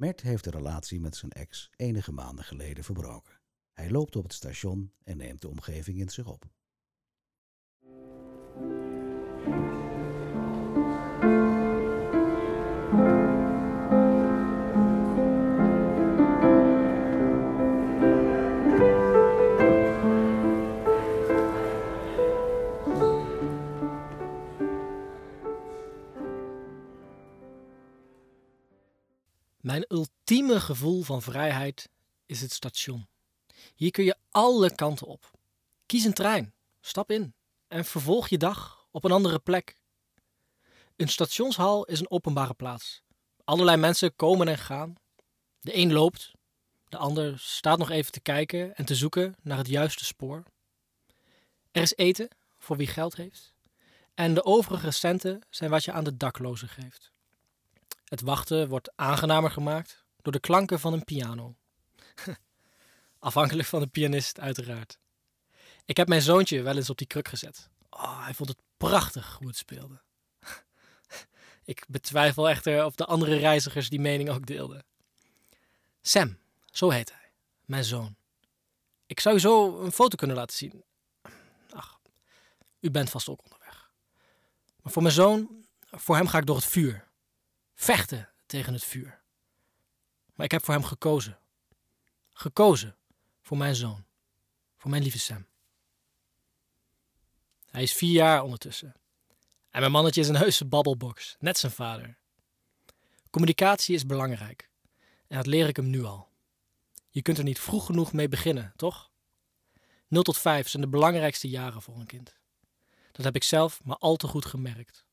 Mert heeft de relatie met zijn ex enige maanden geleden verbroken. Hij loopt op het station en neemt de omgeving in zich op. Mijn ultieme gevoel van vrijheid is het station. Hier kun je alle kanten op. Kies een trein, stap in en vervolg je dag op een andere plek. Een stationshal is een openbare plaats. Allerlei mensen komen en gaan. De een loopt, de ander staat nog even te kijken en te zoeken naar het juiste spoor. Er is eten voor wie geld heeft. En de overige centen zijn wat je aan de daklozen geeft. Het wachten wordt aangenamer gemaakt door de klanken van een piano. Afhankelijk van de pianist, uiteraard. Ik heb mijn zoontje wel eens op die kruk gezet. Oh, hij vond het prachtig hoe het speelde. Ik betwijfel echter of de andere reizigers die mening ook deelden. Sam, zo heet hij, mijn zoon. Ik zou u zo een foto kunnen laten zien. Ach, u bent vast ook onderweg. Maar voor mijn zoon, voor hem ga ik door het vuur. Vechten tegen het vuur. Maar ik heb voor hem gekozen. Gekozen voor mijn zoon. Voor mijn lieve Sam. Hij is vier jaar ondertussen. En mijn mannetje is een heuse babbelbox, net zijn vader. Communicatie is belangrijk. En dat leer ik hem nu al. Je kunt er niet vroeg genoeg mee beginnen, toch? 0 tot 5 zijn de belangrijkste jaren voor een kind. Dat heb ik zelf maar al te goed gemerkt.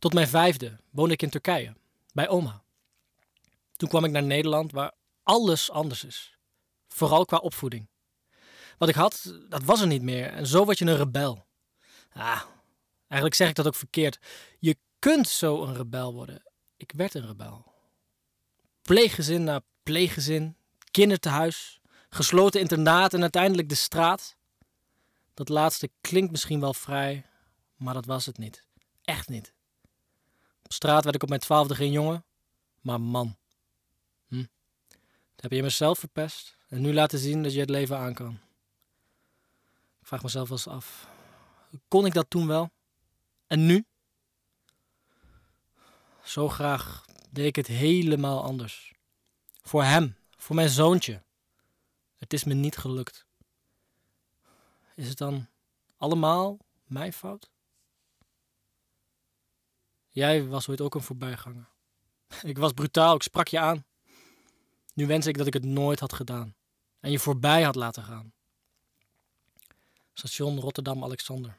Tot mijn vijfde woonde ik in Turkije, bij oma. Toen kwam ik naar Nederland, waar alles anders is. Vooral qua opvoeding. Wat ik had, dat was er niet meer. En zo word je een rebel. Ah, eigenlijk zeg ik dat ook verkeerd. Je kunt zo een rebel worden. Ik werd een rebel. Pleeggezin na pleeggezin, kindertehuis, gesloten internaat en uiteindelijk de straat. Dat laatste klinkt misschien wel vrij, maar dat was het niet. Echt niet. Op straat werd ik op mijn twaalfde geen jongen, maar man. Hm. Dat heb je mezelf verpest en nu laten zien dat je het leven aan kan. Ik vraag mezelf wel eens af, kon ik dat toen wel? En nu? Zo graag deed ik het helemaal anders. Voor hem, voor mijn zoontje. Het is me niet gelukt. Is het dan allemaal mijn fout? Jij was ooit ook een voorbijganger. Ik was brutaal, ik sprak je aan. Nu wens ik dat ik het nooit had gedaan en je voorbij had laten gaan. Station Rotterdam-Alexander.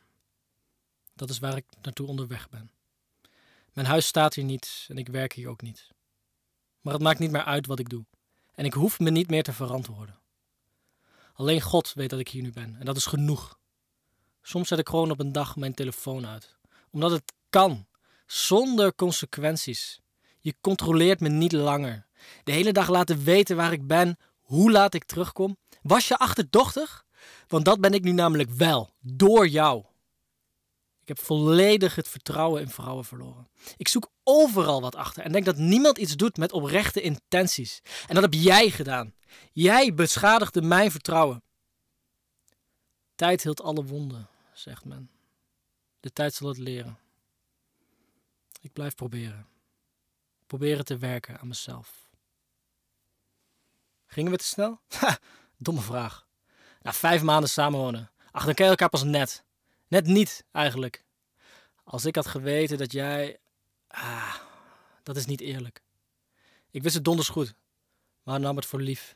Dat is waar ik naartoe onderweg ben. Mijn huis staat hier niet en ik werk hier ook niet. Maar het maakt niet meer uit wat ik doe. En ik hoef me niet meer te verantwoorden. Alleen God weet dat ik hier nu ben en dat is genoeg. Soms zet ik gewoon op een dag mijn telefoon uit, omdat het kan zonder consequenties. Je controleert me niet langer. De hele dag laten weten waar ik ben, hoe laat ik terugkom. Was je achterdochtig? Want dat ben ik nu namelijk wel, door jou. Ik heb volledig het vertrouwen in vrouwen verloren. Ik zoek overal wat achter en denk dat niemand iets doet met oprechte intenties. En dat heb jij gedaan. Jij beschadigde mijn vertrouwen. Tijd hield alle wonden, zegt men. De tijd zal het leren. Ik blijf proberen. Proberen te werken aan mezelf. Gingen we te snel? Ha, domme vraag. Na vijf maanden samenwonen. Ach, dan ken je elkaar pas net. Net niet, eigenlijk. Als ik had geweten dat jij... Ah, dat is niet eerlijk. Ik wist het donders goed, maar nam het voor lief.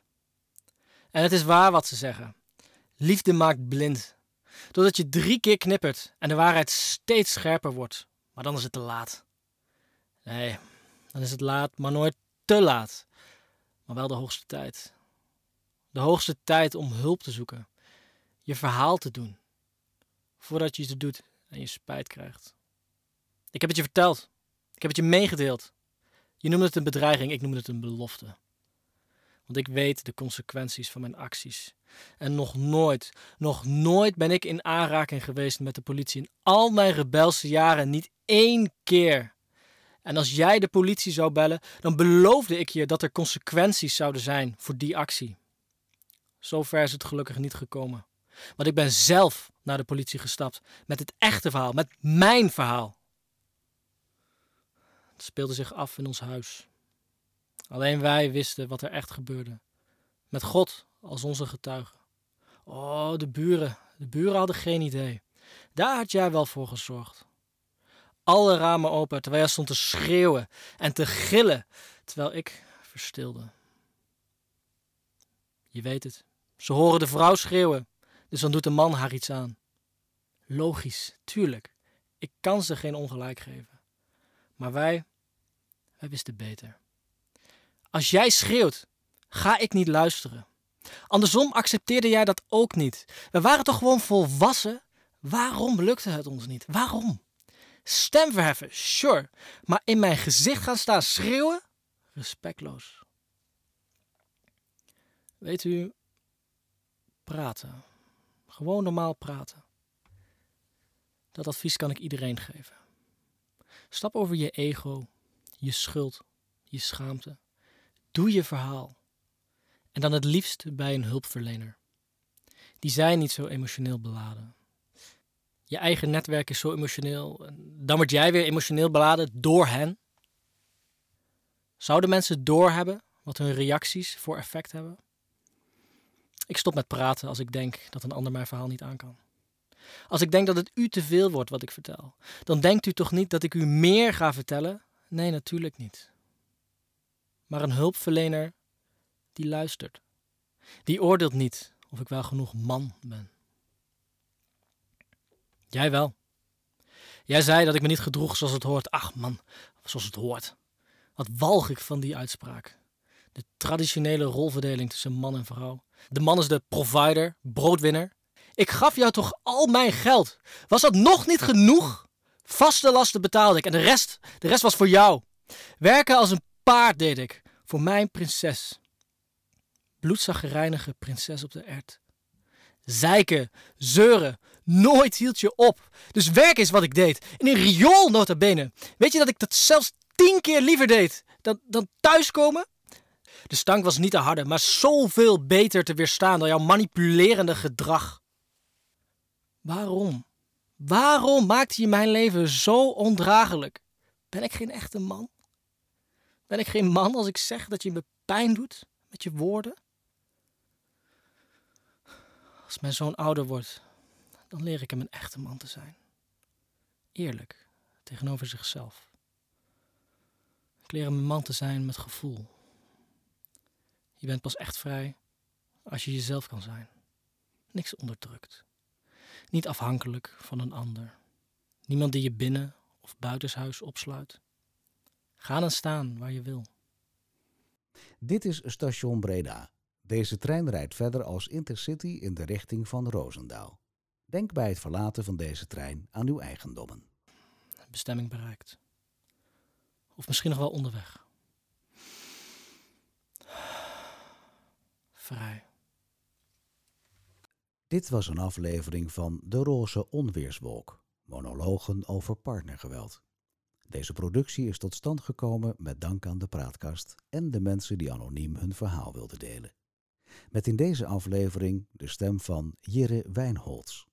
En het is waar wat ze zeggen. Liefde maakt blind. Doordat je drie keer knippert en de waarheid steeds scherper wordt. Maar dan is het te laat. Nee, dan is het laat, maar nooit te laat. Maar wel de hoogste tijd. De hoogste tijd om hulp te zoeken. Je verhaal te doen. Voordat je iets doet en je spijt krijgt. Ik heb het je verteld. Ik heb het je meegedeeld. Je noemde het een bedreiging, ik noemde het een belofte. Want ik weet de consequenties van mijn acties. En nog nooit, nog nooit ben ik in aanraking geweest met de politie in al mijn rebelse jaren. Niet één keer. En als jij de politie zou bellen, dan beloofde ik je dat er consequenties zouden zijn voor die actie. Zover is het gelukkig niet gekomen. Want ik ben zelf naar de politie gestapt met het echte verhaal, met mijn verhaal. Het speelde zich af in ons huis. Alleen wij wisten wat er echt gebeurde. Met God als onze getuige. Oh, de buren. De buren hadden geen idee. Daar had jij wel voor gezorgd. Alle ramen open terwijl jij stond te schreeuwen en te gillen, terwijl ik verstilde. Je weet het. Ze horen de vrouw schreeuwen, dus dan doet de man haar iets aan. Logisch, tuurlijk. Ik kan ze geen ongelijk geven. Maar wij, wij wisten beter. Als jij schreeuwt, ga ik niet luisteren. Andersom accepteerde jij dat ook niet. We waren toch gewoon volwassen? Waarom lukte het ons niet? Waarom? Stem verheffen, sure. Maar in mijn gezicht gaan staan schreeuwen? Respectloos. Weet u, praten. Gewoon normaal praten. Dat advies kan ik iedereen geven. Stap over je ego, je schuld, je schaamte. Doe je verhaal. En dan het liefst bij een hulpverlener. Die zijn niet zo emotioneel beladen. Je eigen netwerk is zo emotioneel. Dan word jij weer emotioneel beladen door hen. Zouden mensen doorhebben wat hun reacties voor effect hebben? Ik stop met praten als ik denk dat een ander mijn verhaal niet aan kan. Als ik denk dat het u te veel wordt wat ik vertel, dan denkt u toch niet dat ik u meer ga vertellen? Nee, natuurlijk niet. Maar een hulpverlener die luistert. Die oordeelt niet of ik wel genoeg man ben. Jij wel. Jij zei dat ik me niet gedroeg zoals het hoort. Ach man, zoals het hoort. Wat walg ik van die uitspraak. De traditionele rolverdeling tussen man en vrouw. De man is de provider, broodwinner. Ik gaf jou toch al mijn geld. Was dat nog niet genoeg? Vaste lasten betaalde ik en de rest, de rest was voor jou. Werken als een paard deed ik. Voor mijn prinses. Bloedzaggereinige prinses op de ert. Zeiken, zeuren, nooit hield je op. Dus werk is wat ik deed. In een riool nota bene. Weet je dat ik dat zelfs tien keer liever deed dan, dan thuiskomen? De stank was niet te harde, maar zoveel beter te weerstaan dan jouw manipulerende gedrag. Waarom? Waarom maakte je mijn leven zo ondraaglijk? Ben ik geen echte man? Ben ik geen man als ik zeg dat je me pijn doet met je woorden? Als mijn zoon ouder wordt, dan leer ik hem een echte man te zijn. Eerlijk, tegenover zichzelf. Ik leer hem een man te zijn met gevoel. Je bent pas echt vrij als je jezelf kan zijn. Niks onderdrukt. Niet afhankelijk van een ander. Niemand die je binnen of buitenshuis opsluit. Ga dan staan waar je wil. Dit is station Breda. Deze trein rijdt verder als intercity in de richting van Roosendaal. Denk bij het verlaten van deze trein aan uw eigendommen. Bestemming bereikt. Of misschien nog wel onderweg. Vrij. Dit was een aflevering van De Roze Onweerswolk, monologen over partnergeweld. Deze productie is tot stand gekomen met dank aan de Praatkast en de mensen die anoniem hun verhaal wilden delen. Met in deze aflevering de stem van Jirre Wijnholz.